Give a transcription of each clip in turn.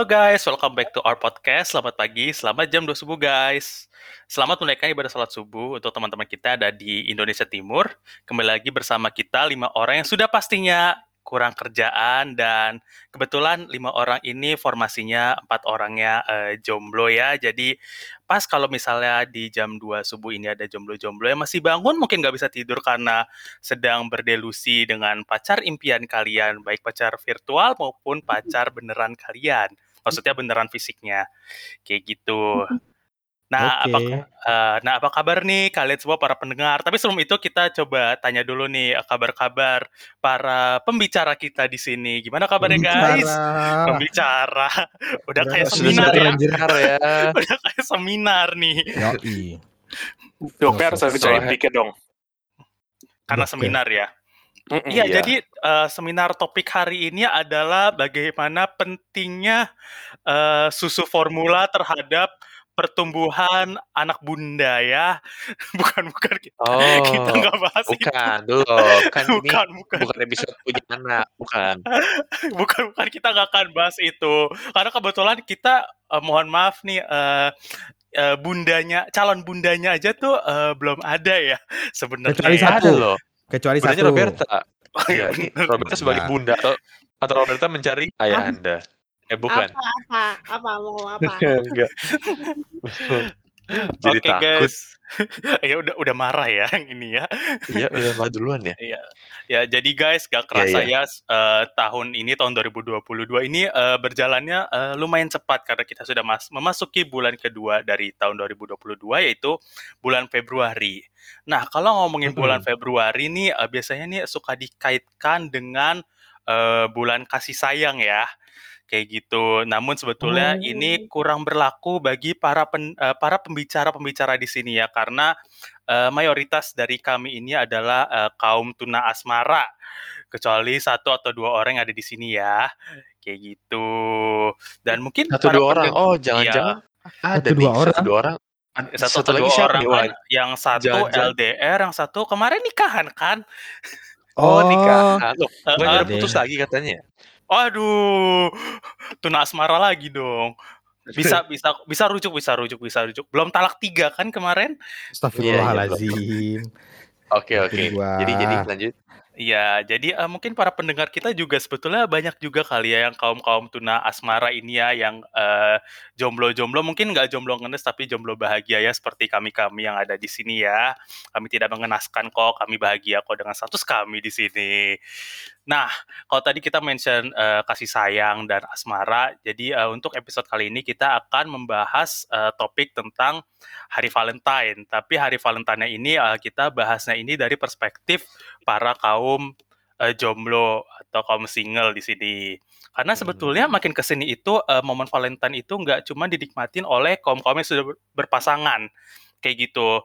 Halo guys, welcome back to our podcast. Selamat pagi, selamat jam 2 subuh guys. Selamat menunaikan ibadah salat subuh untuk teman-teman kita ada di Indonesia Timur. Kembali lagi bersama kita lima orang yang sudah pastinya kurang kerjaan dan kebetulan lima orang ini formasinya empat orangnya uh, jomblo ya. Jadi pas kalau misalnya di jam 2 subuh ini ada jomblo-jomblo yang masih bangun mungkin nggak bisa tidur karena sedang berdelusi dengan pacar impian kalian, baik pacar virtual maupun pacar beneran kalian. Maksudnya beneran fisiknya. Kayak gitu. Nah, Oke. apa uh, nah apa kabar nih kalian semua para pendengar? Tapi sebelum itu kita coba tanya dulu nih eh, kabar-kabar para pembicara kita di sini. Gimana kabarnya guys? Pembicara. Udah kayak seminar ya. ya. Udah kayak seminar nih. Yoi. Harus Soalnya- kerjain dikit dong. Karena seminar ya. Iya, Iya. jadi eh, seminar topik hari ini adalah bagaimana pentingnya eh, susu formula terhadap pertumbuhan anak bunda ya. Bukan bukan kita, Oh, kita nggak bahas itu. bukan belum. Kan ini Bukan, bukan, bukan episode punya anak, bukan. bukan, bukan kita nggak akan bahas itu. Karena kebetulan kita eh, mohon maaf nih eh, eh, bundanya calon bundanya aja tuh eh, belum ada ya sebenarnya. Kecuali ya. satu. Loh. Kecuali Bundanya satu. Roberta. Oh, iya, Ya, bener. Roberta sebagai Nah. bunda atau atau Roberta mencari ayah Anda. Eh bukan. Apa apa apa mau apa? Enggak. Jadi Oke takut. guys, ya udah udah marah ya yang ini ya. Iya, udah mah duluan ya. Iya, ya jadi guys, gak kerasa ya eh, tahun ini tahun 2022 ini eh, berjalannya eh, lumayan cepat karena kita sudah mas memasuki bulan kedua dari tahun 2022 yaitu bulan Februari. Nah kalau ngomongin bulan Februari nih eh, biasanya nih suka dikaitkan dengan eh, bulan kasih sayang ya. Kayak gitu. Namun sebetulnya Oh. ini kurang berlaku bagi para pen- eh, para pembicara-pembicara di sini ya karena eh, mayoritas dari kami ini adalah eh, kaum tuna asmara kecuali satu atau dua orang yang ada di sini ya kayak gitu dan mungkin Satu dua orang. Oh, jangan-jangan ada Satu dua satu orang. dua orang. satu, atau lagi dua siapa orang kan. yang satu Jangan-jangan- LDR yang satu kemarin nikahan kan Oh, nikah. Loh, Eh, bukannya eh, udah putus lagi katanya. Aduh, tuna asmara lagi dong. Bisa bisa bisa rujuk bisa rujuk bisa rujuk. Belum talak tiga kan kemarin? Astagfirullahaladzim. Oke, oke. Kedua. Jadi jadi lanjut. Iya, jadi eh, mungkin para pendengar kita juga sebetulnya banyak juga kali ya yang kaum-kaum tuna asmara ini ya yang eh, jomblo-jomblo mungkin nggak jomblo ngenes tapi jomblo bahagia ya seperti kami-kami yang ada di sini ya. Kami tidak mengenaskan kok, kami bahagia kok dengan status kami di sini. Nah, kalau tadi kita mention eh, kasih sayang dan asmara, jadi eh, untuk episode kali ini kita akan membahas eh, topik tentang Hari Valentine. Tapi Hari Valentine ini eh, kita bahasnya ini dari perspektif para kaum eh, jomblo atau kaum single di sini. Karena sebetulnya makin ke sini itu eh, momen Valentine itu nggak cuma dinikmatin oleh kaum-kaum yang sudah ber- berpasangan kayak gitu.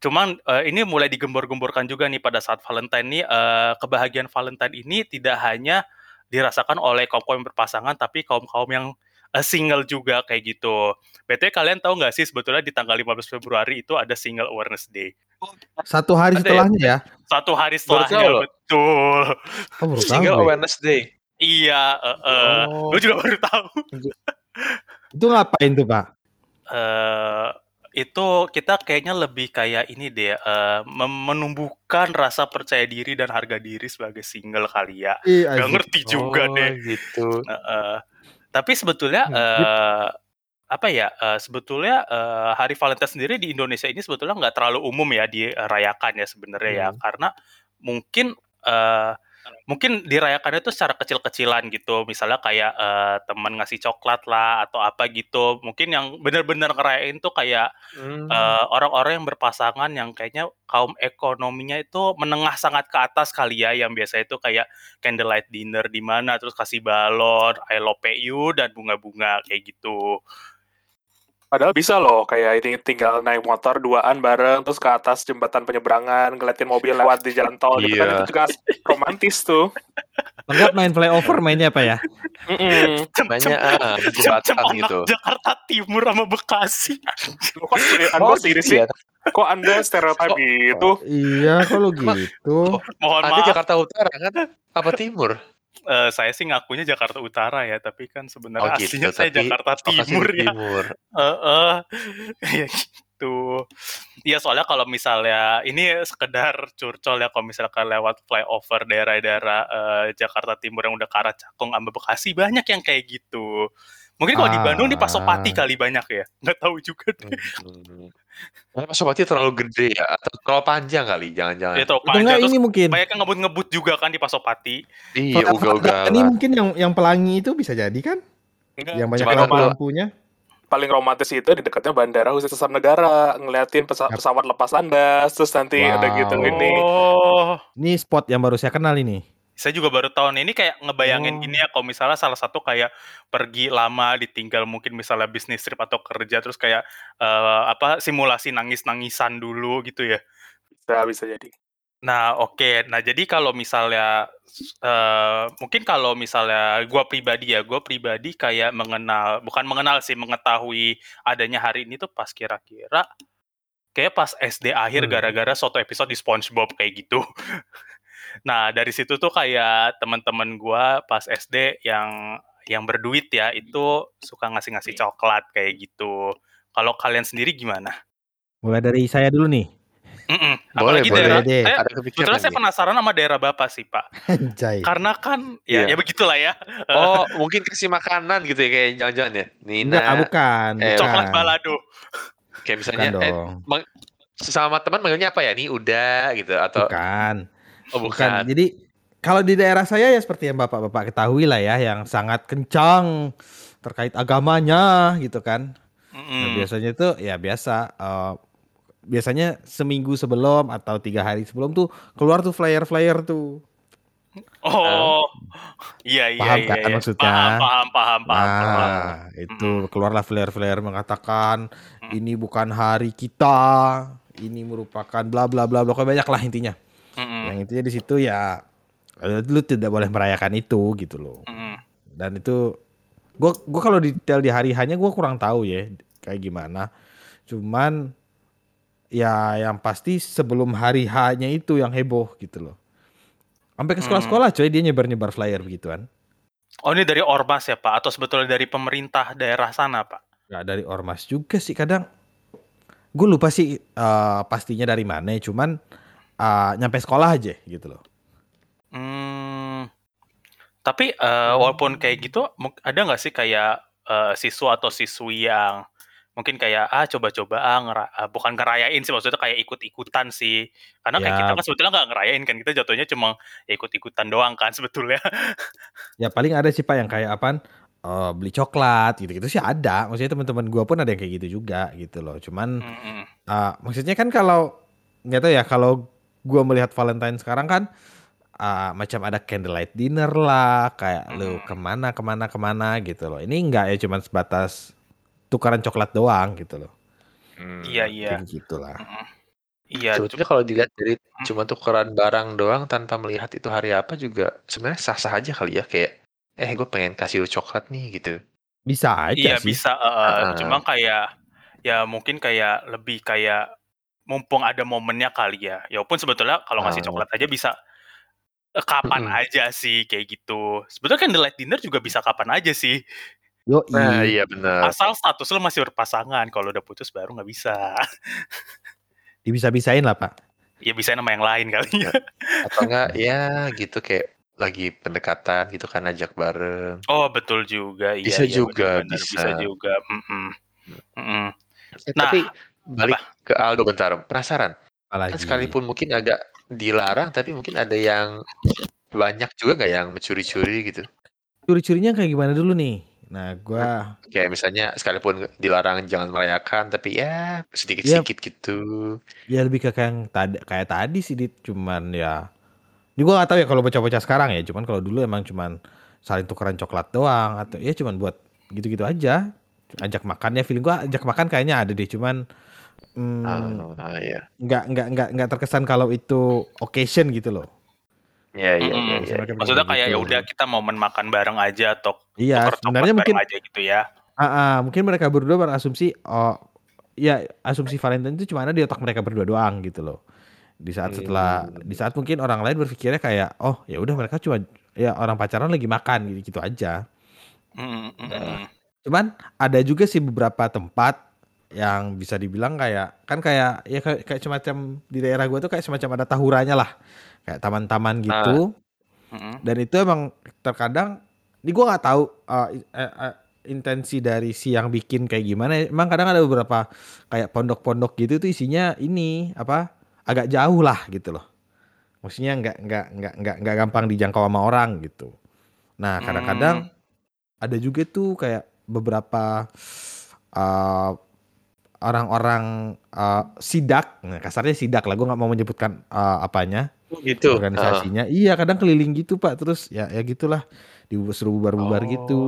Cuman eh, ini mulai digembor-gemborkan juga nih pada saat Valentine nih eh, kebahagiaan Valentine ini tidak hanya dirasakan oleh kaum-kaum yang berpasangan tapi kaum-kaum yang eh, single juga kayak gitu. BTW kalian tahu nggak sih sebetulnya di tanggal 15 Februari itu ada Single Awareness Day. Satu hari Ada ya? setelahnya ya. Satu hari Baru tahu setelahnya betul. Oh, baru tahu Single gue. Awareness Day. Iya, eh Oh. gue juga baru tahu. Itu ngapain tuh, Pak? eh itu kita kayaknya lebih kayak ini deh, eh, mem- menumbuhkan rasa percaya diri dan harga diri sebagai single kali ya. Ih, Gak ngerti juga oh, deh. gitu. Heeh. tapi sebetulnya eh apa ya? eh, sebetulnya eh, Hari Valentine sendiri di Indonesia ini sebetulnya nggak terlalu umum ya dirayakan ya sebenarnya ya, Hmm. karena mungkin eh mungkin dirayakannya itu secara kecil-kecilan gitu, misalnya kayak eh, teman ngasih coklat lah atau apa gitu. Mungkin yang benar-benar ngerayain tuh kayak Hmm. eh, orang-orang yang berpasangan yang kayaknya kaum ekonominya itu menengah sangat ke atas kali ya, yang biasa itu kayak candlelight dinner di mana, terus kasih balon, I love you dan bunga-bunga kayak gitu. Padahal bisa loh, kayak ini tinggal naik motor duaan bareng, terus ke atas jembatan penyeberangan, ngeliatin mobil lewat di jalan tol gitu kan, Iya. itu juga romantis tuh. Enggak main flyover mainnya apa ya? Mm-mm. Banyak ah, buku Jam-jam batang anak gitu. Jakarta Timur sama Bekasi. Loh, Kok anda sendiri sih? iya. Kok anda stereotip Oh. gitu? Iya, kalau Emang- gitu. Mohon Anda maaf. Jakarta Utara kan? Apa Timur? Eee, saya sih ngakunya Jakarta Utara ya, tapi kan Oh sebenarnya gitu, aslinya saya Jakarta Timur ya. timur. Heeh, kayak gitu. Iya soalnya kalau misalnya ini sekedar curcol ya, kalau misalkan lewat flyover daerah-daerah, eee, Jakarta Timur yang udah ke arah Cakung sama Bekasi banyak yang kayak gitu. Mungkin kalau di Bandung di Pasopati Ah. kali banyak ya? Nggak tahu juga deh. Mhm. Karena Pasopati terlalu gede ya, atau terlalu panjang kali, jangan-jangan. Itu Atau panjang terus ini mungkin banyak yang ngebut-ngebut juga kan di Pasopati. Iya, Fata- ini mungkin yang yang pelangi itu bisa jadi kan? Enggak, Yang banyak Cuma lampu kalau- lampunya. paling romantis itu di dekatnya bandara khusus Asam Negara ngeliatin pesa- Yap. pesawat lepas landas terus nanti Wow. ada gitu ini Oh, Ini spot yang baru saya kenal ini. Saya juga baru tahu nih, ini kayak ngebayangin Oh. gini ya, kalau misalnya salah satu kayak pergi lama ditinggal mungkin misalnya bisnis trip atau kerja terus kayak, eee, apa, simulasi nangis-nangisan dulu gitu ya. bisa bisa jadi Nah, oke. Nah, jadi kalau misalnya, eee, mungkin kalau misalnya gua pribadi ya, gua pribadi kayak mengenal bukan mengenal sih, mengetahui adanya hari ini tuh pas kira-kira kayak pas SD akhir Hmm. gara-gara suatu episode di SpongeBob kayak gitu. Nah, dari situ tuh kayak teman-teman gua pas SD yang yang berduit ya, itu suka ngasih-ngasih coklat kayak gitu. Kalau kalian sendiri gimana? Mulai dari saya dulu nih. Mhm, Boleh, apalagi boleh. daerah Deh. saya Ada kepikiran sebetulnya saya nih. penasaran sama daerah Bapak sih, Pak. Anjay. Karena kan ya Iya. ya begitulah ya. Oh, mungkin kasih makanan gitu ya, kayak jangan-jangan ya? Nina, Enggak, ah, bukan. eh, Coklat bukan. balado. kayak misalnya, eh, dong. sesama teman manggilnya apa ya? Nih udah gitu, atau Bukan. Oh Bukan. bukan. Jadi kalau di daerah saya ya seperti yang Bapak-bapak ketahui lah ya, yang sangat kencang terkait agamanya gitu kan. Nah, Mhm. biasanya itu ya biasa eh, biasanya seminggu sebelum atau tiga hari sebelum tuh keluar tuh flyer-flyer tuh. Oh. Iya iya Paham iya. kan iya. maksudnya? Paham paham paham paham. paham. Nah, itu keluarlah flare-flare mengatakan Mm. ini bukan hari kita, ini merupakan bla bla bla bla banyak lah intinya. Mhm, Yang intinya di situ ya eh, lu tidak boleh merayakan itu gitu loh. mhm. Dan itu gua gua kalau detail di hari hanya gua kurang tahu ya kayak gimana. Cuman ya yang pasti sebelum hari H-nya itu yang heboh gitu loh. Sampai ke sekolah-sekolah coy dia nyebar-nyebar flyer begituan. Oh, ini dari ormas ya, Pak? Atau sebetulnya dari pemerintah daerah sana, Pak? Nggak dari ormas juga sih kadang. Gue lupa sih eh, pastinya dari mana, cuman eh, nyampe sekolah aja gitu loh. Hmm. Tapi, eee, walaupun kayak gitu, ada nggak sih kayak, eee, siswa atau siswi yang mungkin kayak, ah, coba-coba ah, ngera eee, bukan ngerayain sih, maksudnya kayak ikut-ikutan sih. Karena kayak kita Ya. kan sebetulnya nggak ngerayain kan, kita jatuhnya cuma ya ikut-ikutan doang kan sebetulnya. Ya paling ada sih pak yang kayak apaan eh, beli coklat gitu-gitu sih ada. Maksudnya teman-teman gue pun ada yang kayak gitu juga gitu loh. Cuman Mhm. eh, maksudnya kan kalau nggak tahu ya kalau gue melihat Valentine sekarang kan eh, macam ada candlelight dinner lah, kayak lu Mhm. ke mana ke mana ke mana gitu loh. Ini enggak ya cuman sebatas tukaran coklat doang gitu loh. Hmm. Iya iya. Gitulah. Mhm. Iya, Sebetulnya kalau dilihat dari Hmm. cuma tukeran barang doang tanpa melihat itu hari apa juga sebenarnya sah-sah aja kali ya kayak eh gue pengen kasih lu coklat nih gitu. Bisa aja Iya sih. bisa, heeh. Heeh. Cuma kayak, ya mungkin kayak lebih kayak mumpung ada momennya kali ya. Ya walaupun sebetulnya kalau ngasih coklat aja bisa, eee, kapan aja sih kayak gitu. Sebetulnya candlelight dinner juga bisa kapan aja sih. Yoi. Nah iya benar. Asal status lu masih berpasangan, kalau udah putus baru nggak bisa. Dibisa-bisain lah pak. Ya bisa nama yang lain kali ya. Atau enggak ya gitu kayak lagi pendekatan gitu kan ajak bareng. Oh betul juga, iya Bisa iya, juga, bener bener, bisa. bisa juga, mhm. Mhm. Eh, Nah, tapi balik ke Aldo bentar, penasaran. Kan Apalagi. sekalipun mungkin agak dilarang tapi mungkin ada yang banyak juga nggak yang mencuri-curi gitu? Curi-curinya kayak gimana dulu nih? Nah gua Kayak misalnya sekalipun dilarang jangan merayakan tapi ya sedikit-sedikit gitu. ya lebih ke kayak yang tadi kayak tadi sih dit cuman ya ini gua gak tahu ya kalau bocah-bocah sekarang ya cuman kalau dulu emang cuman saling tukeran coklat doang atau ya cuman buat gitu-gitu aja ajak makannya feeling gua ajak makan kayaknya ada deh cuman hmm, Ah, iya. nggak nggak nggak nggak terkesan kalau itu occasion gitu loh Iya iya iya. Mereka bilang Maksudnya kayak ya gitu. udah kita momen makan bareng aja atau iya sebenarnya mungkin aja gitu ya. ah, ah, mungkin mereka berdua berasumsi oh ya asumsi Valentine itu cuma ada di otak mereka berdua doang gitu loh di saat setelah Hmm. di saat mungkin orang lain berpikirnya kayak oh ya udah mereka cuma ya orang pacaran lagi makan gitu, gitu aja. Mhm mhm. Cuman ada juga sih beberapa tempat yang bisa dibilang kayak kan kayak ya kayak, kayak semacam di daerah gua tuh kayak semacam ada tahuranya lah. Kayak taman-taman Ah. gitu. Mhm. Dan itu emang terkadang ini gua nggak tahu uh, eh, eh, intensi dari si yang bikin kayak gimana. Emang kadang ada beberapa kayak pondok-pondok gitu tuh isinya ini apa agak jauh lah gitu loh. Maksudnya nggak nggak nggak nggak nggak gampang dijangkau sama orang gitu. Nah kadang-kadang ada juga tuh kayak beberapa uh, orang-orang uh, sidak, nah kasarnya sidak lah, gue nggak mau menyebutkan uh, apanya Gitu. organisasinya. Iya kadang keliling gitu pak, terus ya ya gitulah disuruh bubar-bubar Oh. gitu.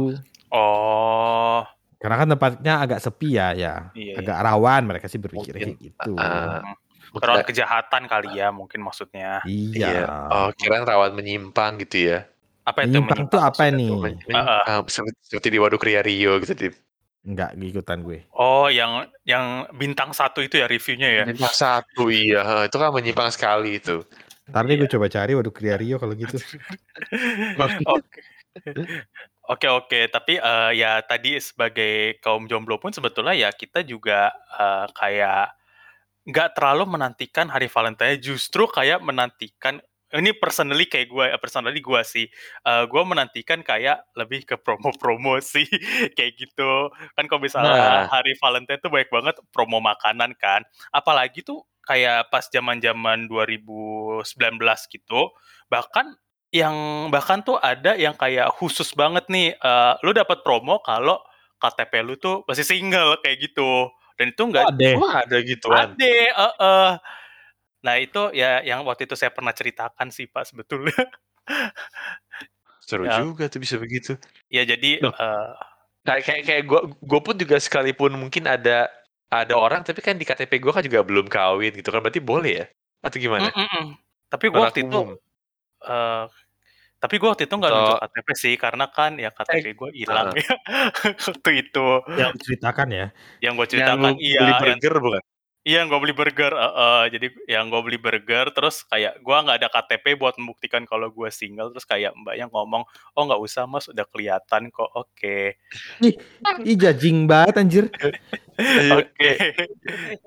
Oh. Karena kan tempatnya agak sepi ya, ya Iya, agak rawan mereka sih berpikir Mungkin, kayak gitu. Ah, mungkin Rawan ada- kejahatan kali ya mungkin maksudnya. iya. Iya. Oh, kirain rawan menyimpang gitu ya. Apa itu Menyimpang tuh apa maksudnya nih? Men- men- Ah, ah, seperti, seperti di Waduk Ria Rio gitu di Enggak ikutan gue. Oh, yang yang bintang satu itu ya reviewnya ya. Menyimpang satu iya, itu kan menyimpang sekali itu. Ntar deh Iya. gue coba cari waduh Kria Rio kalau gitu. Oke. Oke oke, tapi eh, ya tadi sebagai kaum jomblo pun sebetulnya ya kita juga eh, kayak nggak terlalu menantikan hari Valentine, justru kayak menantikan ini personally kayak gue, personally gue sih, eh, gue menantikan kayak lebih ke promo-promo sih, kayak gitu. Kan kalau misalnya Nah. hari Valentine tuh banyak banget promo makanan kan, apalagi tuh kayak pas zaman-zaman 2019 gitu, bahkan yang bahkan tuh ada yang kayak khusus banget nih, eh, lu dapat promo kalau KTP lu tuh masih single kayak gitu. Dan itu enggak Ada. Oh, ada gituan. Ade, heeh. Nah, itu ya yang waktu itu saya pernah ceritakan sih, Pak, sebetulnya. Seru Ya. juga tuh bisa begitu. Ya jadi Loh. eh, Kayak kayak kayak gue gue pun juga sekalipun mungkin ada ada orang tapi kan di KTP gue kan juga belum kawin gitu kan berarti boleh ya atau gimana? mm, mm, tapi gua Anak waktu itu eh tapi gua waktu itu nggak nunjuk KTP sih karena kan ya KTP gue hilang ya waktu itu Yang diceritakan ya. yang gue Yang ceritakan lu iya beli yang- burger bukan? Iya, gue beli burger. heeh. jadi yang gue beli burger, terus kayak gue nggak ada KTP buat membuktikan kalau gue single. Terus kayak mbaknya ngomong, oh nggak usah mas, udah kelihatan kok. Oke, Ih jajing banget anjir. Iya. oke.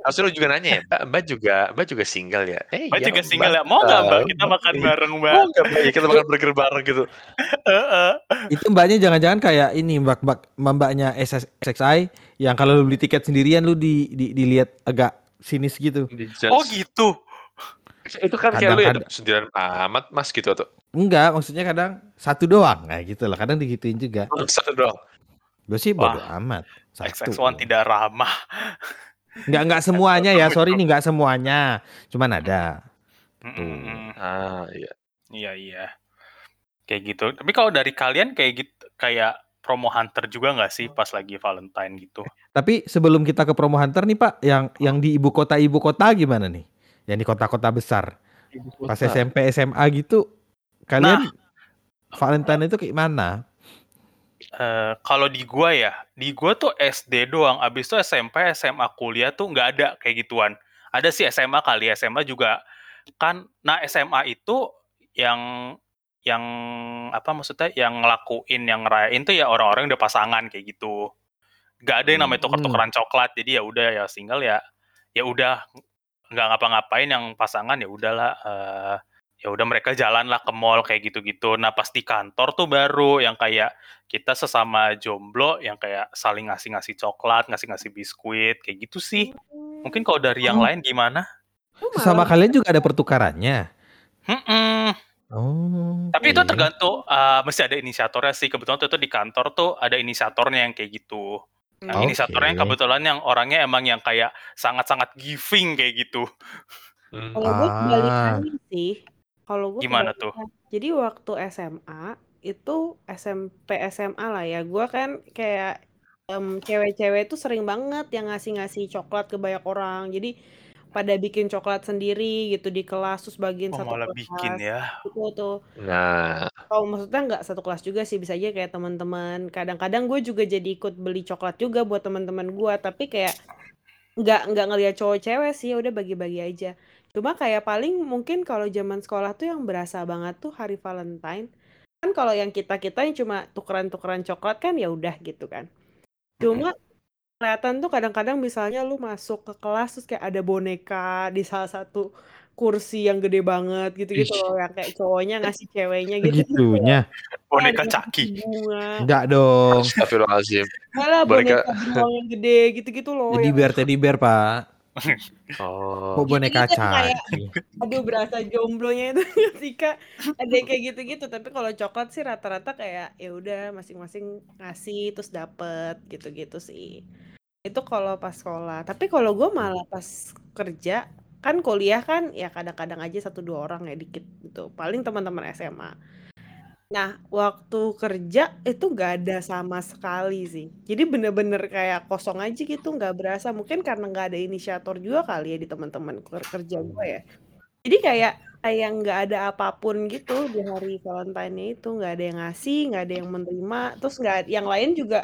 Harusnya lu juga nanya ya, Mbak, Mbak juga Mbak juga single ya? Eh, Mbak iya, juga single ya. Mau nggak mbak kita makan bareng mbak? Mau nggak Mbak? Ya, kita makan burger bareng gitu. Heeh. Itu mbaknya jangan-jangan kayak ini mbak mbak mbaknya SS, SXI yang kalau lu beli tiket sendirian lu di, di dilihat agak sinis gitu. oh gitu. Itu kan kayak lu ya, sendirian amat mas gitu atau Enggak, maksudnya kadang satu doang. Nah gitu lah, kadang digituin juga. satu doang. Gue sih bodo Wah, amat. Satu. XX1 tidak ramah. Enggak enggak semuanya ya, sorry nih enggak semuanya. Cuman ada. Mm, Tuh. mm, mm. Ah iya. Iya iya. Kayak gitu. Tapi kalau dari kalian kayak gitu, kayak promo hunter juga nggak sih pas lagi Valentine gitu? Tapi sebelum kita ke promo hunter nih Pak, yang yang di ibu kota ibu kota gimana nih? Yang di kota-kota besar. Pas SMP SMA gitu, kalian Valentine itu kayak mana? Eh, kalau di gua ya, di gua tuh SD doang. Abis itu SMP, SMA, kuliah tuh nggak ada kayak gituan. Ada sih SMA kali, SMA juga kan. Nah SMA itu yang yang apa maksudnya yang ngelakuin yang ngerayain tuh ya orang-orang udah pasangan kayak gitu. Gak ada yang namanya Hmm. tuker-tukeran coklat. Jadi ya udah ya single ya ya udah nggak ngapa-ngapain yang pasangan ya udahlah eh, ya udah mereka jalan lah ke mall kayak gitu-gitu. Nah pas di kantor tuh baru yang kayak kita sesama jomblo yang kayak saling ngasih-ngasih coklat, ngasih-ngasih biskuit kayak gitu sih. Mungkin kalau dari yang Oh. lain gimana? Sama kalian juga ada pertukarannya. Hmm, Oh. tapi itu oke. tergantung eh, mesti ada inisiatornya sih. Kebetulan tuh, tuh di kantor tuh ada inisiatornya yang kayak gitu. Nah, Oke. inisiatornya kebetulan yang orangnya emang yang kayak sangat-sangat giving kayak gitu. Hmm. Kalau gue Ah. kebalikannya sih. Kalau gue Gimana tuh? Jadi waktu SMA itu SMP SMA lah ya. Gue kan kayak em, cewek-cewek tuh sering banget yang ngasih-ngasih coklat ke banyak orang. Jadi pada bikin coklat sendiri gitu di kelas terus bagiin Oh, satu malah kelas. bikin ya. Itu tuh. Nah, Oh maksudnya nggak satu kelas juga sih bisa aja kayak teman-teman. Kadang-kadang gue juga jadi ikut beli coklat juga buat teman-teman gue. Tapi kayak nggak nggak ngeliat cowok cewek sih. ya Udah bagi-bagi aja. Cuma kayak paling mungkin kalau zaman sekolah tuh yang berasa banget tuh hari Valentine. kan kalau yang kita-kita yang cuma tukeran-tukeran coklat kan ya udah gitu kan. Cuma kelihatan tuh kadang-kadang misalnya lu masuk ke kelas terus kayak ada boneka di salah satu kursi yang gede banget gitu-gitu loh yang kayak cowoknya ngasih ceweknya gitu gitu Segitunya. Boneka Ada caki. bunga Enggak dong. Astagfirullahaladzim. malah Boneka boneka beruang yang gede gitu-gitu loh yang bear, teddy bear, Pak. Oh. Kok boneka kayak aduh berasa jomblonya itu ketika ada yang kayak gitu-gitu tapi kalau coklat sih rata-rata kayak ya udah masing-masing ngasih terus dapet gitu-gitu sih. Itu kalau pas sekolah. Tapi kalau gue malah pas kerja kan kuliah kan ya kadang-kadang aja satu dua orang ya dikit gitu. Paling teman-teman SMA nah waktu kerja itu gak ada sama sekali sih. Jadi bener-bener kayak kosong aja gitu nggak berasa. Mungkin karena nggak ada inisiator juga kali ya di teman-teman ker- kerja gue ya. Jadi kayak kayak nggak ada apa pun gitu di hari Valentine itu. Nggak ada yang ngasih nggak ada yang menerima. Terus nggak yang lain juga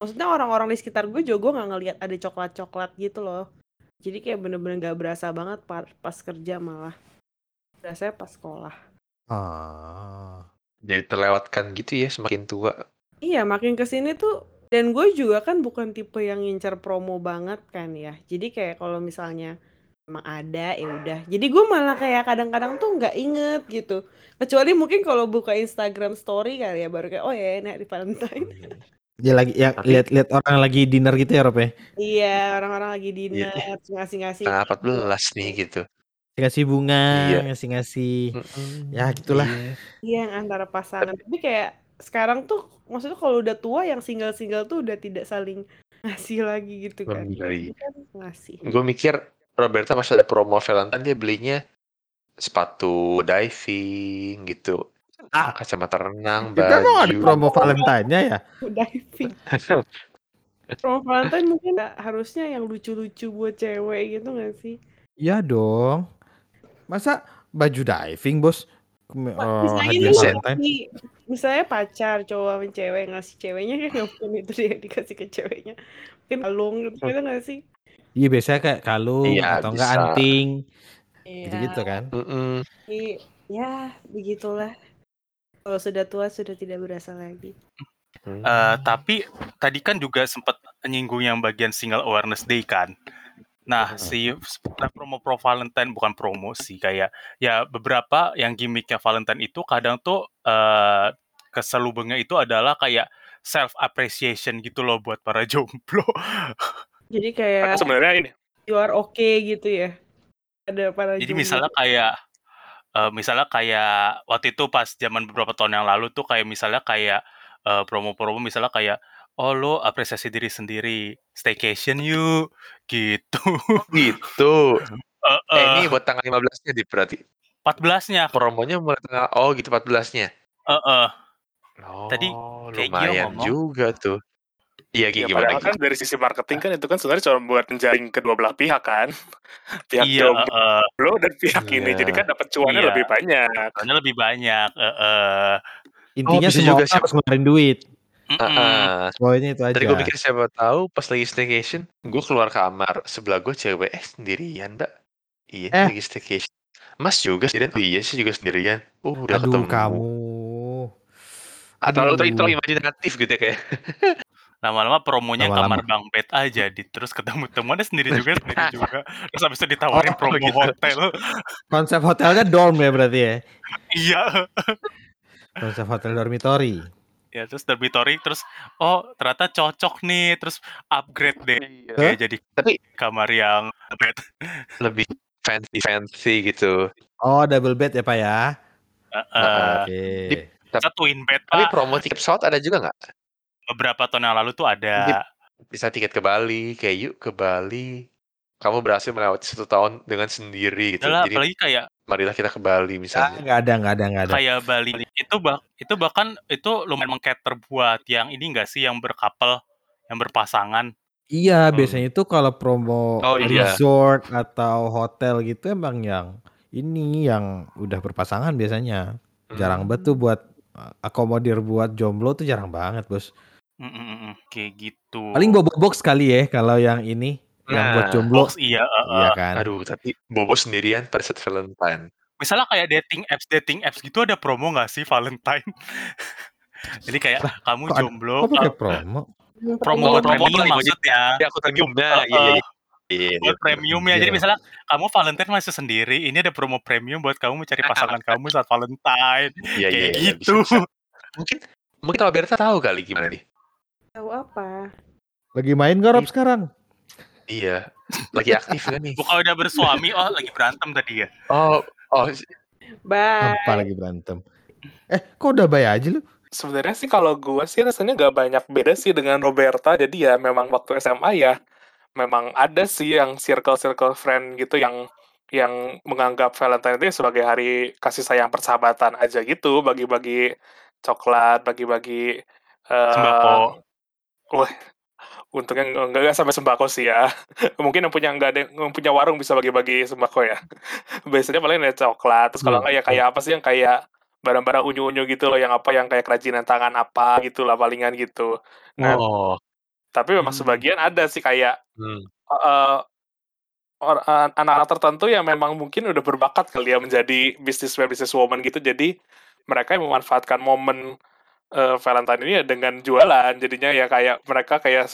maksudnya orang-orang di sekitar gue juga gue nggak ngelihat ada coklat-coklat gitu loh. Jadi kayak bener-bener nggak berasa banget pa- pas kerja malah. Berasa pas sekolah. Ah. Jadi terlewatkan gitu ya semakin tua. Iya, makin ke sini tuh dan gue juga kan bukan tipe yang ngincer promo banget kan ya. Jadi kayak kalau misalnya emang ada ya udah. Jadi gue malah kayak kadang-kadang tuh nggak inget gitu. Kecuali mungkin kalau buka Instagram story kali ya baru kayak oh ya ini hari Valentine. Dia lagi ya lihat-lihat orang lagi dinner gitu ya, Rob ya. iya, orang-orang lagi dinner, Iya. ngasih-ngasih. Tanggal 14 nih gitu. Ngasih bunga, Iya. ngasih-ngasih. Mm-mm. Ya, gitulah. Iya. Iya, yang antara pasangan. Tapi kayak sekarang tuh maksudnya kalau udah tua yang single-single tuh udah tidak saling ngasih lagi gitu kan. Kan ngasih. Gue mikir Roberta pas ada promo Valentine dia belinya sepatu diving gitu. Ah. Kacamata renang, Kita mau ada baju. promo Valentine-nya ya. diving. Promo Valentine mungkin harusnya yang lucu-lucu buat cewek gitu gak sih? Iya dong. Masa baju diving, Bos? Oh, misalnya ngasih- misalnya pacar cowok sama cewek ngasih ceweknya kan nggak mungkin itu dia dikasih ke ceweknya. Mungkin kalung gitu gitu gak sih? Iya, biasanya kayak kalung Iya, atau enggak bisa. anting, Iya. gitu-gitu kan. Mm-mm. i- Ya, begitulah. Kalau sudah tua sudah tidak berasa lagi. Hmm. Eh, tapi tadi kan juga sempat nyinggung yang bagian single awareness day kan. Nah, si nah, promo pro Valentine bukan promo sih kayak ya beberapa yang gimmicknya Valentine itu kadang tuh eh keselubungnya itu adalah kayak self appreciation gitu loh buat para jomblo. Jadi Karena kayak sebenarnya ini you are okay gitu ya. Ada para Jadi jomblo. misalnya kayak eh, misalnya kayak waktu itu pas zaman beberapa tahun yang lalu tuh kayak misalnya kayak eh, promo-promo misalnya kayak oh lo apresiasi diri sendiri staycation yuk gitu. gitu. Eh, Eh, eh, ini buat tanggal 15-nya di berarti. 14-nya. Promonya mulai tanggal oh gitu 14-nya. Eh, eh. Oh, Tadi kayak lumayan ngomong. juga tuh. Iya, Ya, Gi, gimana padahal kan dari sisi marketing kan itu kan sebenarnya cuma buat menjaring kedua belah pihak kan. Pihak Iya, jomblo eh, eh. dan pihak ini. Iya. Jadi kan dapat cuannya Iya. lebih banyak. Soalnya lebih banyak. eh, eh. Intinya Oh, semua juga harus ngeluarin duit. Ah, Poinnya itu aja. Tadi gue mikir siapa tahu pas lagi staycation, gue keluar kamar sebelah gue cewek eh sendirian mbak. Iya Eh. lagi staycation. Mas juga sendirian. Oh, iya sih juga sendirian. Uh udah Aduh, ketemu. kamu. Atau lu terlalu imajinatif gitu ya kayak. Lama-lama promonya Lama-lama. kamar Bang Bet aja di terus ketemu temuannya sendiri juga sendiri juga. Terus habis itu ditawarin Oh, promo gitu. hotel. Konsep hotelnya dorm ya berarti ya. iya. Konsep hotel dormitory. Ya terus dormitory terus oh ternyata cocok nih terus upgrade deh Iya. kayak jadi Tapi kamar yang bed. lebih fancy fancy gitu. Oh, double bed ya, Pak ya. Heeh. eh, Oke. kita twin bed Tapi pak. promo tiket pesawat ada juga nggak? Beberapa tahun yang lalu tuh ada. Bisa tiket ke Bali, kayak yuk ke Bali. Kamu berhasil melewati satu tahun dengan sendiri gitu. Adalah Jadi apalagi kayak marilah kita ke Bali Ah, misalnya. nggak ada, nggak ada, nggak ada. kayak Bali itu bah itu bahkan itu lumayan mengcater buat yang ini enggak sih yang berkapel yang berpasangan Iya, Hmm. biasanya itu kalau promo Oh, iya. resort atau hotel gitu emang yang ini yang udah berpasangan biasanya. Jarang Hmm. banget tuh buat uh, akomodir buat jomblo tuh jarang banget, Bos. Mm, mm, mm, mm. kayak gitu Paling bobo box kali ya kalau yang ini yang buat Nah, jomblo. box iya eh, Iya kan? Aduh, tapi Bobo sendirian pada saat Valentine. Misalnya kayak dating apps dating apps gitu ada promo nggak sih Valentine? Jadi kayak kamu kok ada jomblo, kok pakai kal promo? promo Oh, buat promo premium maksudnya. Ya, aku premiumnya. Iya, iya, iya. Iya, Buat iya. premiumnya. Jadi Iya. misalnya kamu Valentine masih sendiri, ini ada promo premium buat kamu mencari pasangan kamu saat Valentine. Iya, iya, Kayak iya, gitu. bisa, bisa. Mungkin mungkin Alberta tahu kali gimana nih. Tahu apa? Lagi main Rob sekarang? Iya. Lagi aktif kan nih. Bukan udah bersuami, oh lagi berantem tadi ya. Oh, oh Bye. Apa lagi berantem? Eh, kok udah bayar aja lu? Sebenarnya sih kalau gue sih rasanya gak banyak beda sih dengan Roberta. Jadi ya memang waktu SMA ya memang ada sih yang circle-circle friend gitu yang yang menganggap Valentine Day sebagai hari kasih sayang persahabatan aja gitu, bagi-bagi coklat, bagi-bagi eh, Sembako. Wah, untungnya nggak nggak sampai sembako sih ya. Mungkin yang punya nggak ada yang punya warung bisa bagi-bagi sembako ya. Biasanya paling ada coklat. Terus kalau Hmm, nggak ya kayak apa sih yang kayak barang-barang unyu-unyu gitu loh, yang apa yang kayak kerajinan tangan apa gitu lah palingan gitu. Nah, oh. tapi memang Hmm. sebagian ada sih kayak Hmm. or- eh, anak-anak tertentu yang memang mungkin udah berbakat kali ya menjadi businessman businesswoman gitu. Jadi mereka yang memanfaatkan momen eh, Valentine ini ya dengan jualan. Jadinya ya kayak mereka kayak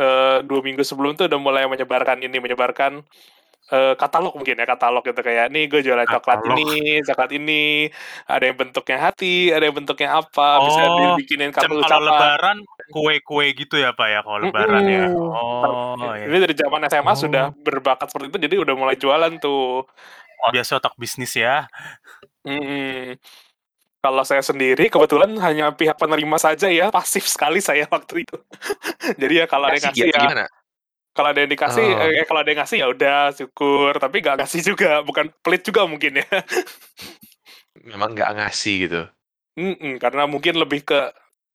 eh, dua minggu sebelum tuh udah mulai menyebarkan ini, menyebarkan eh, katalog mungkin ya katalog gitu kayak nih gue jualan coklat Katalog. ini, coklat ini, ada yang bentuknya hati, ada yang bentuknya apa, bisa Oh, dibikinin Cem kartu kalau lebaran kue-kue gitu ya Pak ya kalau lebaran ya. Mm-mm. Oh, Ini ya. dari zaman SMA sudah Oh. berbakat seperti itu, jadi udah mulai jualan tuh. Oh, biasa otak bisnis ya. Mm-mm. Kalau saya sendiri kebetulan hanya pihak penerima saja ya, pasif sekali saya waktu itu. Jadi ya kalau ada yang Kasih ya, gimana? kalau ada yang dikasih, Oh. eh kalau ada yang ngasih ya udah syukur, tapi nggak ngasih juga, bukan pelit juga mungkin ya. Memang nggak ngasih gitu. Mm-mm, karena mungkin lebih ke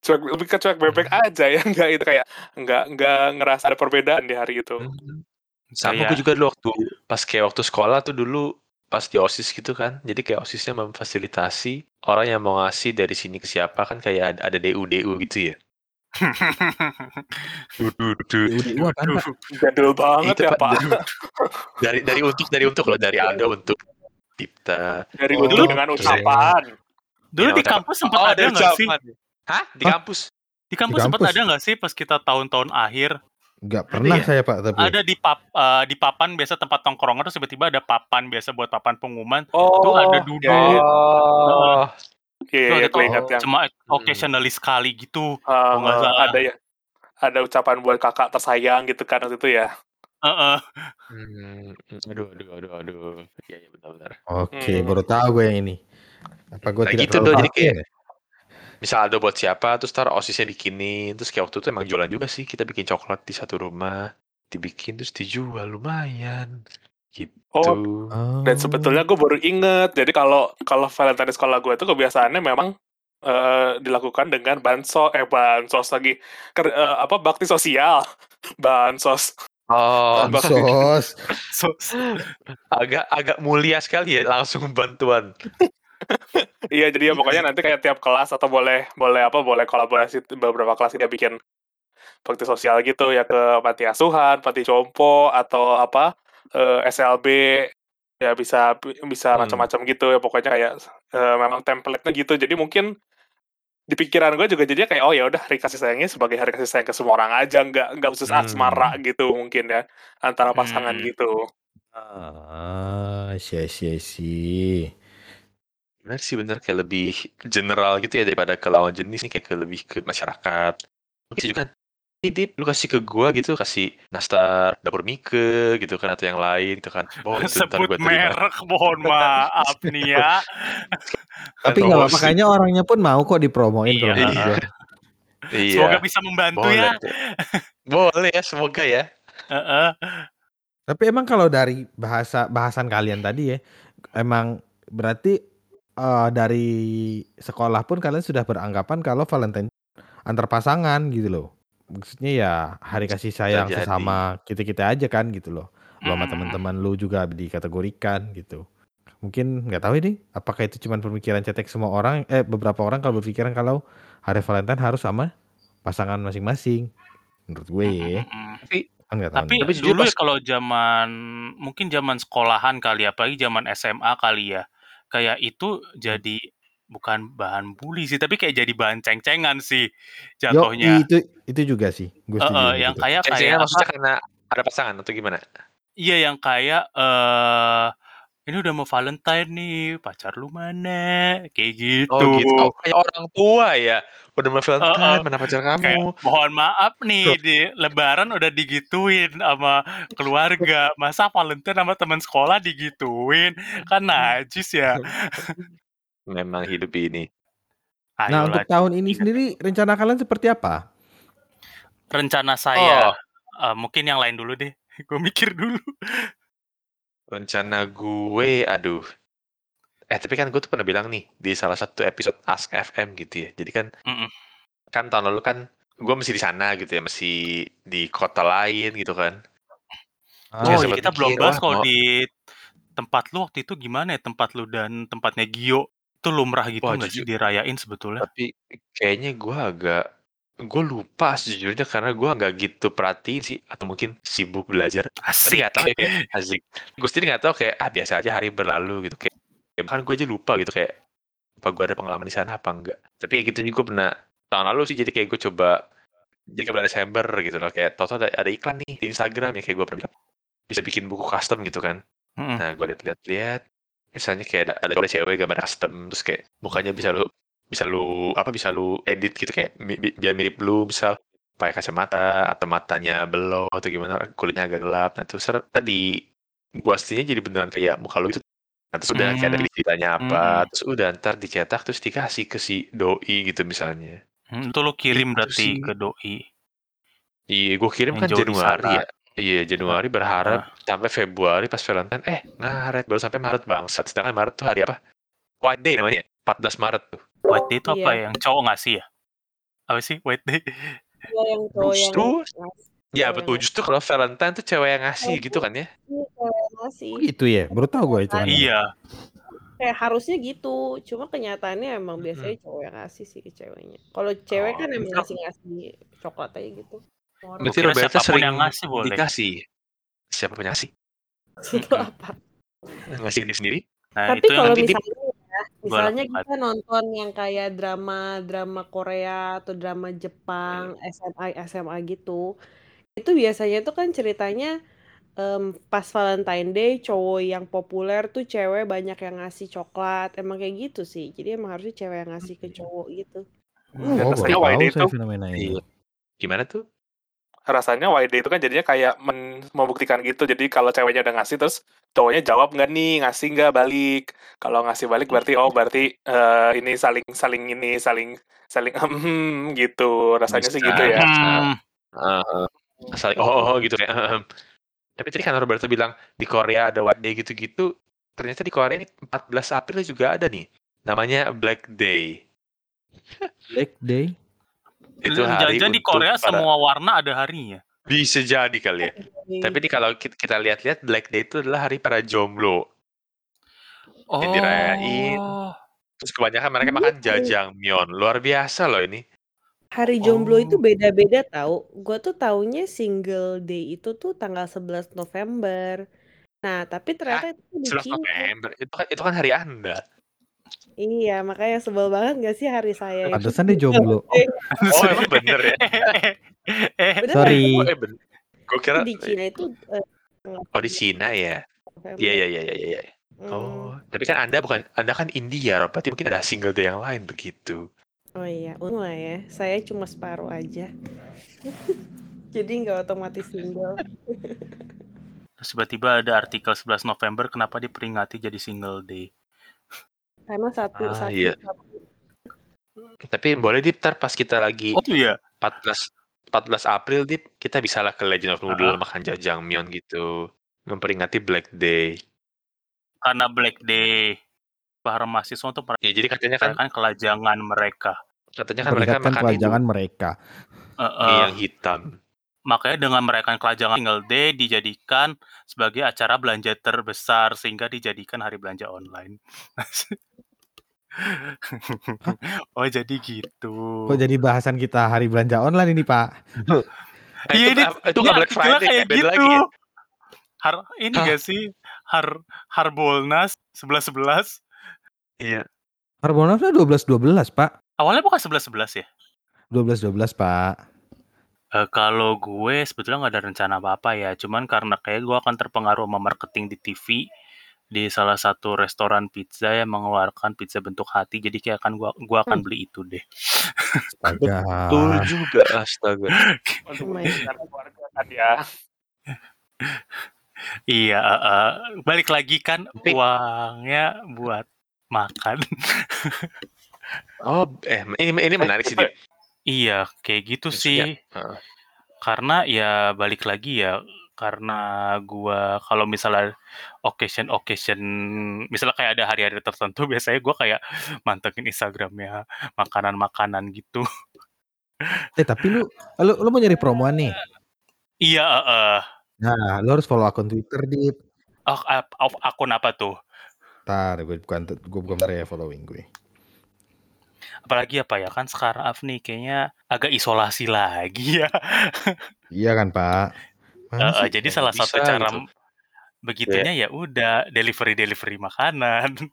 cuek lebih ke cuek bebek aja ya, nggak itu kayak nggak nggak ngerasa ada perbedaan di hari itu. Hmm. Sama gue juga dulu waktu pas kayak waktu sekolah tuh dulu pas di OSIS gitu kan. Jadi kayak OSISnya memfasilitasi orang yang mau ngasih dari sini ke siapa kan kayak ada, ada DU DU gitu ya. Jadul banget ya Pak, dari, dari dari untuk dari untuk loh dari Aldo untuk Dipta. Dari Oh, dulu dengan ucapan. Dulu Ya, di kampus sempat Oh, ada ada nggak sih? Hah? Di kampus? Di kampus sempat ada nggak sih pas kita tahun-tahun akhir? Nggak Ada pernah ya? saya Pak tapi. Ada di pap eh, di papan biasa tempat tongkrongan terus tiba-tiba ada papan biasa buat papan pengumuman. Oh, Tuh ada duduk. ya, iya, ada gue ingat Oh. yang cuma Hmm. occasionally sekali gitu. uh, salah. ada ya, ada ucapan buat kakak tersayang gitu kan waktu itu ya. Heeh. Hmm, aduh, aduh, aduh, aduh. Iya, iya benar-benar. Oke, Hmm. baru tahu gue yang ini. Apa gue Nah, tidak gitu tuh, jadi kayak- ya? Misal Aldo buat siapa, terus ntar osisnya bikinin, terus kayak waktu itu emang jualan juga sih, kita bikin coklat di satu rumah, dibikin terus dijual. Lumayan, gitu. Oh, Oh. Dan sebetulnya gue baru inget, jadi kalau kalau Valentine di sekolah gue itu kebiasaannya memang eh, dilakukan dengan bansos, eh bansos lagi, Ker- eh, apa bakti sosial, bansos. Oh, bansos. So, agak agak mulia sekali ya, langsung bantuan. Iya, jadi ya pokoknya nanti kayak tiap kelas atau boleh boleh apa boleh kolaborasi beberapa kelas dia bikin bakti sosial gitu ya ke panti asuhan, panti jompo atau apa eh, SLB ya bisa bisa Hmm. macam-macam gitu ya pokoknya kayak eh, memang template-nya gitu. Jadi mungkin di pikiran gue juga jadinya kayak oh ya udah hari kasih sayangnya sebagai hari kasih sayang ke semua orang aja nggak nggak khusus Hmm. asmara gitu mungkin ya antara pasangan Hmm. gitu. Ah, sih sih sih. Benar sih benar kayak lebih general gitu ya daripada ke lawan jenis nih kayak ke lebih ke masyarakat. Mungkin juga "Nih, Dip, lu kasih ke gua gitu, kasih nastar dapur Mike gitu kan atau yang lain gitu kan. Oh, itu sebut gua terima. merek, mohon maaf nih ya. Tapi nggak promosi. kayaknya orangnya pun mau kok dipromoin Iya. menurut gue. Iya. Semoga bisa membantu Boleh. ya. Boleh ya, semoga ya. Heeh. Tapi emang kalau dari bahasa bahasan kalian tadi ya, emang berarti eh, dari sekolah pun kalian sudah beranggapan kalau Valentine antar pasangan gitu loh. Maksudnya ya hari kasih sayang jadi. sesama kita-kita aja kan gitu loh. Lu sama teman-teman lu juga dikategorikan gitu. Mungkin nggak tahu ini apakah itu cuma pemikiran cetek semua orang eh beberapa orang kalau berpikiran kalau hari Valentine harus sama pasangan masing-masing. Menurut gue ya, Mm-mm. kan nggak tahu. Tapi. Tapi jujur dulu ya kalau zaman mungkin zaman sekolahan kali ya, apalagi zaman SMA kali ya. Kayak itu jadi bukan bahan bully sih, tapi kayak jadi bahan ceng-cengan sih Yo, jatuhnya. itu itu juga sih. Gue Heeh, gitu yang tuh. kayak kayak apa maksudnya karena ada pasangan atau gimana? Iya, yang kayak, eee, "Ini udah mau Valentine nih, pacar lu mana?" Kayak Oh gitu. gitu, oh kayak orang tua ya? Udah mau Valentine, mana pacar kayak, kamu? "Mohon maaf nih, di lebaran udah digituin sama keluarga, masa Valentine sama teman sekolah digituin? Kan najis ya." Memang hidup ini. Nah, Ayolah untuk tahun ini sendiri rencana kalian seperti apa? Rencana saya, Oh. eee, mungkin yang lain dulu deh, gue mikir dulu. Rencana gue, aduh. Eh, tapi kan gue tuh pernah bilang nih, di salah satu episode Ask FM gitu ya. Jadi kan Mhm. kan tahun lalu kan gue masih di sana gitu ya, masih di kota lain gitu kan. Ah, Oh, ya ya sempat kita belum bahas kalau mau di tempat lu waktu itu gimana ya, tempat lu dan tempatnya Gio, itu lumrah gitu Wah nggak sih dirayain sebetulnya? tapi kayaknya gue agak gue lupa sejujurnya karena gue nggak gitu perhatiin sih atau mungkin sibuk belajar. Asik. nggak tahu ya kayak asik. Gue sendiri nggak tahu kayak ah biasa aja hari berlalu gitu kayak, kayak bahkan gue aja lupa gitu kayak apa gue ada pengalaman di sana apa enggak. Tapi kayak gitu juga pernah tahun lalu sih jadi kayak gue coba jadi bulan Desember gitu loh kayak toto ada, ada iklan nih di Instagram ya kayak gue pernah bilang bisa bikin buku custom gitu kan. Mhm. Nah gue lihat-lihat misalnya kayak ada, ada cewek gambar custom terus kayak mukanya bisa lu bisa lu apa bisa lu edit gitu kayak mi- bi- biar mirip lu misal pakai kacamata atau matanya belok atau gimana kulitnya agak gelap nah terus tadi gua aslinya jadi beneran kayak muka lu itu nah, terus udah kayak ada Hmm. ceritanya apa Mhm. terus udah ntar dicetak terus dikasih ke si doi gitu misalnya Hmm, itu lu kirim Gitu berarti sih. ke doi. iya gua kirim Yang kan Januari sana. ya iya Januari berharap sampai Februari pas Valentine eh ngaret baru sampai Maret bangsat sedangkan Maret tuh hari apa White Day namanya 14 Maret tuh White Day itu apa ya? Yang cowok ngasih ya? Apa sih White Day? Iya, yang cowok yang Justru ngasih. Ya betul, yang justru kalau Valentine tuh cewek yang ngasih Oh, gitu kan ya? Iya, cewek yang ngasih. Oh gitu ya, baru tahu gue itu kan. Iya. Kayak harusnya gitu, cuma kenyataannya emang Mhm. biasanya cowok yang ngasih sih ke ceweknya. Kalau cewek Oh, kan emang ngasih-ngasih coklat aja gitu. Orang. Berarti Roberta sering yang ngasih boleh. dikasih. Siapa pun ngasih? Itu apa? Ngasih ini sendiri? Nah, Tapi itu yang kalau nanti di- misalnya ya, Gua misalnya kita nonton yang kayak drama-drama Korea atau drama Jepang, SMA SMA gitu, itu biasanya tuh kan ceritanya em, pas Valentine Day cowok yang populer tuh cewek banyak yang ngasih coklat, emang kayak gitu sih. Jadi emang harusnya cewek yang ngasih ke cowok gitu. Hmm. Oh, baru tahu saya itu fenomena ini. Iya. Gimana tuh? Rasanya YD itu kan jadinya kayak men- membuktikan gitu. Jadi kalau ceweknya udah ngasih terus cowoknya jawab nggak nih, ngasih nggak balik. Kalau ngasih balik berarti oh berarti eh, ini saling saling ini saling saling hmm gitu. Rasanya sih gitu ya. Hmm. Heeh. Asal oh, oh, oh, gitu kayak. ehem. Tapi tadi kan Roberto bilang di Korea ada White Day gitu-gitu. Ternyata di Korea ini 14 April juga ada nih. Namanya Black Day. Black Day. Itu hari Jangan di untuk Korea pada- semua warna ada harinya. Bisa jadi kali ya. Tapi ini kalau kita, lihat-lihat Black Day itu adalah hari para jomblo. Oh. Yang dirayain. Terus kebanyakan mereka makan jajangmyeon. Luar biasa loh ini. Hari jomblo Oh. itu beda-beda tahu. Gua tuh taunya single day itu tuh tanggal 11 November. Nah, tapi ternyata itu di 11 Cina. November. Itu kan, itu kan hari Anda. Iya, makanya sebel banget gak sih hari saya itu Pantesan dia single jomblo. day. Oh emang bener ya? eh, Beneran, Sorry. Oh, eh, ben- Gue kira di Cina itu eh, tanggal Oh di 11 Cina ya? November. Iya iya iya iya iya. Hmm. Oh, tapi kan Anda bukan Anda kan India, Rob. berarti mungkin ada single day yang lain begitu. Oh iya, untung lah ya. Saya cuma separuh aja. Jadi nggak otomatis single. Terus tiba-tiba ada artikel 11 November kenapa diperingati jadi single day. Karena satu Ah, satu, iya. satu. Tapi boleh di ntar pas kita lagi Oh iya. 14 14 April Dip, kita bisa lah ke Legend of Noodle Ah. makan jajangmyeon gitu. Memperingati Black Day. Karena Black Day. Para mahasiswa untuk Ya, jadi katanya kan merayakan kelajangan mereka. katanya kan mereka makan kelajangan itu mereka. Mie eh, yang hitam. Makanya dengan merayakan kelajangan single day dijadikan sebagai acara belanja terbesar sehingga dijadikan hari belanja online. oh jadi gitu. Kok jadi bahasan kita hari belanja online ini, Pak? Eh, Iya, itu ini- itu nggak Black artikelnya Friday kayak ya, gitu. lagi ya. Har ini Hah? gak sih? Har Harbolnas 11 11 Iya. Harbolnas 12-12 Pak. Awalnya bukan 11-11 ya? 12-12 Pak. Eh, kalau gue sebetulnya nggak ada rencana apa-apa ya, cuman karena kayak gue akan terpengaruh sama marketing di TV, di salah satu restoran pizza yang mengeluarkan pizza bentuk hati, jadi kayak akan gua gua akan Hmm. beli itu deh. Astaga. Betul juga, astaga. Lumayan. keluarga kan ya. Iya, heeh, balik lagi kan Tapi uangnya buat makan. Oh, eh ini ini menarik sih, Dip. Iya, kayak gitu Maksudnya sih. heeh. Karena ya balik lagi ya, karena gua kalau misalnya occasion-occasion misalnya kayak ada hari-hari tertentu biasanya gua kayak mantengin Instagram-nya makanan-makanan gitu. Eh, tapi lu lu lu mau nyari promoan nih? Iya, heeh. Nah, lu harus follow akun Twitter, Dip. Oh, ap of akun apa tuh? Entar gue bukan gue bukan ya following gue. Apalagi apa ya, kan sekarang Afni kayaknya agak isolasi lagi ya. Iya kan, Pak? Heeh, sih? jadi salah satu cara gitu. m begitunya ya udah delivery-delivery makanan.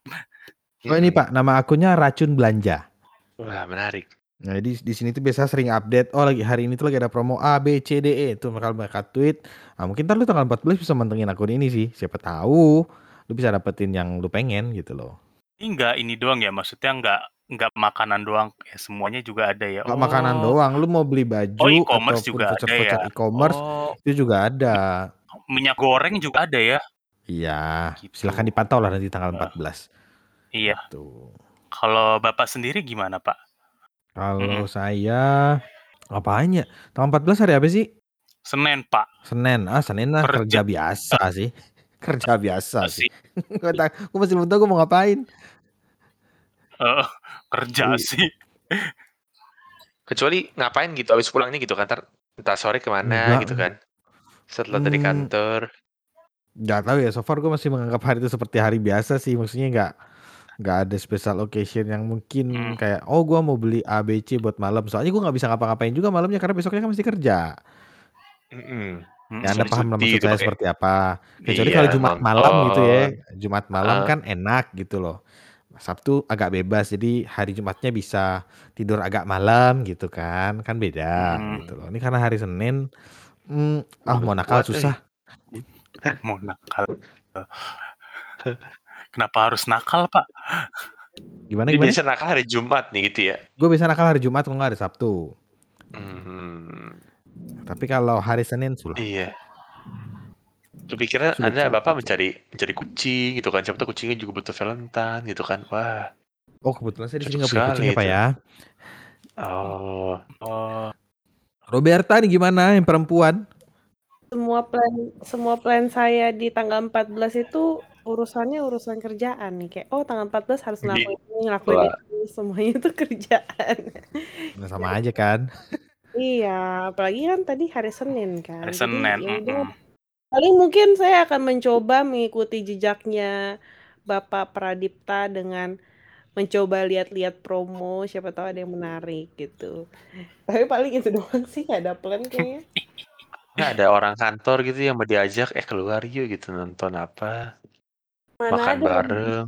Oh ini. Pak, nama akunnya Racun Belanja. Wah, menarik. Nah, di di sini tuh biasa sering update, oh lagi hari ini tuh lagi ada promo A, B, C, D, E. Tuh bakal mereka tweet. Nah, mungkin ntar lu tanggal 14 bisa mantengin akun ini sih. Siapa tahu lu bisa dapetin yang lu pengen gitu loh. Ini nggak ini doang ya, maksudnya nggak nggak makanan doang, ya semuanya juga ada ya? Nggak makanan Oh. doang, lu mau beli Oh, baju e-commerce ataupun juga ada voucher-voucher ya? e-commerce Oh. itu juga ada. Minyak goreng juga ada ya? Iya, Gitu. silakan dipantau lah nanti tanggal Heeh. 14. Iya. Tuh. Kalau Bapak sendiri gimana, Pak? Kalau Mhm. saya ngapain ya? Tanggal 14 hari apa sih? Senin, Pak. Senin. Ah, Senin mah Kerja. kerja biasa sih. Kerja biasa Sih. gue masih belum tahu gue mau ngapain. Kerja Iya. sih. Kecuali ngapain gitu abis pulang nih gitu kan, entar sore ke mana Enggak. gitu kan. Setelah dari Hmm. kantor. Nggak tahu ya, so far gue masih menganggap hari itu seperti hari biasa sih. Maksudnya nggak nggak ada special occasion yang mungkin Hmm. kayak oh gue mau beli A B C buat malam. Soalnya gue nggak bisa ngapa-ngapain juga malamnya karena besoknya kan mesti kerja. Mhm. Mhm. Ya Anda paham maksud gitu saya pakai seperti apa. Kecuali iya, kalau Jumat malam gitu ya. Jumat malam Heeh. kan enak gitu loh. Sabtu agak bebas jadi hari Jumatnya bisa tidur agak malam gitu kan. Kan beda Mhm. gitu loh. Ini karena hari Senin hmm, ah mau nakal kuat, eh. susah. Mau nakal. Kenapa harus nakal, Pak? Gimana Jadi gimana? biasa nakal hari Jumat nih gitu ya. Gue biasa nakal hari Jumat kalau nggak hari Sabtu. Mhm. Tapi kalau hari Senin sulah. Iya. Kepikirnya Sulit Anda Bapak mencari mencari kucing gitu kan. Siapa tahu kucingnya juga butuh Valentine gitu kan. Wah, Oh kebetulan saya di sini nggak punya kucing sekali ya ya. Oh. Oh. Roberta nih gimana yang perempuan? Semua plan semua plan saya di tanggal 14 itu urusannya urusan kerjaan nih kayak oh tanggal 14 harus ngelakuin ini, ngelakuin wah. itu, semuanya itu kerjaan. Nah, sama aja kan. Iya, apalagi kan tadi hari Senin Hari kan. Jadi Senin, ya udah mhm. Paling mungkin saya akan mencoba mengikuti jejaknya Bapak Pradipta dengan mencoba lihat-lihat promo, siapa tahu ada yang menarik gitu. Tapi paling itu doang sih, nggak ada plan kayaknya. Nggak ada orang kantor gitu yang mau diajak, eh keluar yuk gitu nonton apa, Mana makan ada bareng,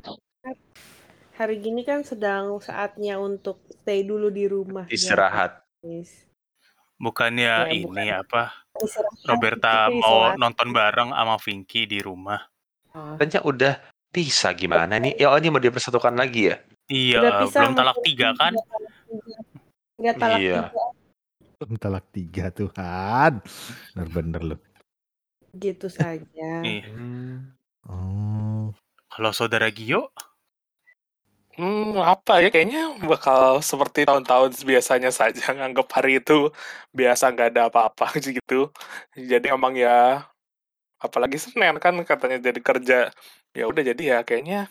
hari gini kan sedang saatnya untuk stay dulu di rumah. istirahat. guys. Bukannya Ya, ini bukan apa, Roberta mau nonton bareng sama Vinky di rumah. Oh. Katanya udah bisa gimana nih? Ya oh, ini mau dipersatukan lagi ya? Iya, belum talak mungkin tiga kan? talak tiga. Udah talak Iya. tiga Belum talak tiga Tuhan. Bener-bener loh. gitu saja. Iya. Hmm. Oh. Kalau saudara Gio, Hmm, apa ya? Kayaknya bakal seperti tahun-tahun biasanya saja nganggap hari itu biasa nggak ada apa-apa gitu. Jadi emang ya apalagi Senin kan katanya jadi kerja. Ya udah jadi ya kayaknya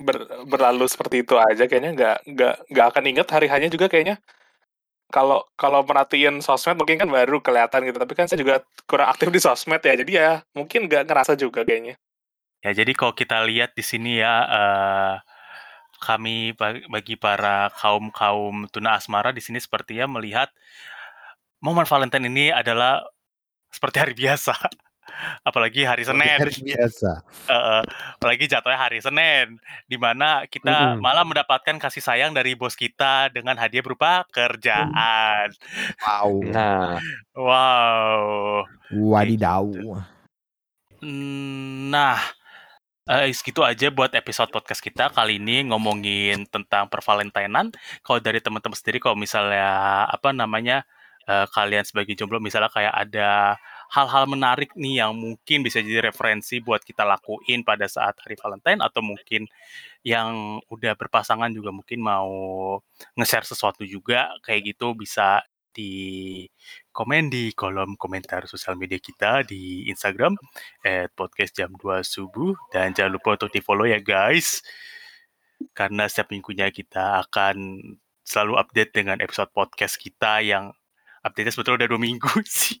ber- berlalu seperti itu aja. Kayaknya nggak nggak nggak akan inget hari hanya juga kayaknya. Kalau kalau merhatiin sosmed mungkin kan baru kelihatan gitu. Tapi kan saya juga kurang aktif di sosmed ya. Jadi ya mungkin nggak ngerasa juga kayaknya. Ya jadi kalau kita lihat di sini ya, eh, kami ba- bagi para kaum kaum tuna asmara di sini sepertinya melihat momen Valentine ini adalah seperti hari biasa. Apalagi hari Seperti Senin. hari biasa. Heeh, apalagi jatuhnya hari Senin, di mana kita Mhm. malah mendapatkan kasih sayang dari bos kita dengan hadiah berupa kerjaan. Wow. Nah, Wow. Wadidaw. Mmm, nah, eee, segitu aja buat episode podcast kita kali ini ngomongin tentang pervalentinan. Kalau dari teman-teman sendiri kalau misalnya, apa namanya, eee, kalian sebagai jomblo misalnya kayak ada hal-hal menarik nih yang mungkin bisa jadi referensi buat kita lakuin pada saat hari Valentine atau mungkin yang udah berpasangan juga mungkin mau nge-share sesuatu juga kayak gitu bisa di komen di kolom komentar sosial media kita di Instagram @podcastjam2subuh dan jangan lupa untuk di-follow ya guys. Karena setiap minggunya kita akan selalu update dengan episode podcast kita yang update-nya sebetulnya udah 2 minggu sih.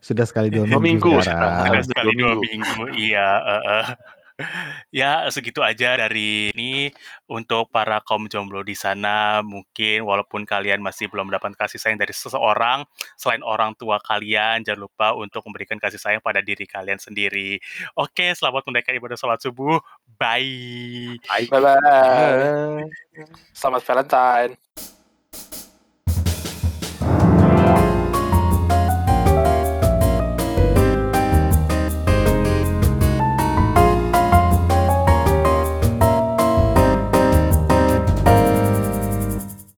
Sudah sekali 2 2 minggu minggu sekarang. Udah sekarang. sekali 2 2 minggu, iya, heeh. Ya segitu aja dari ini, untuk para kaum jomblo di sana mungkin walaupun kalian masih belum mendapat kasih sayang dari seseorang, selain orang tua kalian, jangan lupa untuk memberikan kasih sayang pada diri kalian sendiri. Oke, selamat menunaikan ibadah sholat subuh, bye. Bye. Bye-bye. Bye. Selamat Valentine.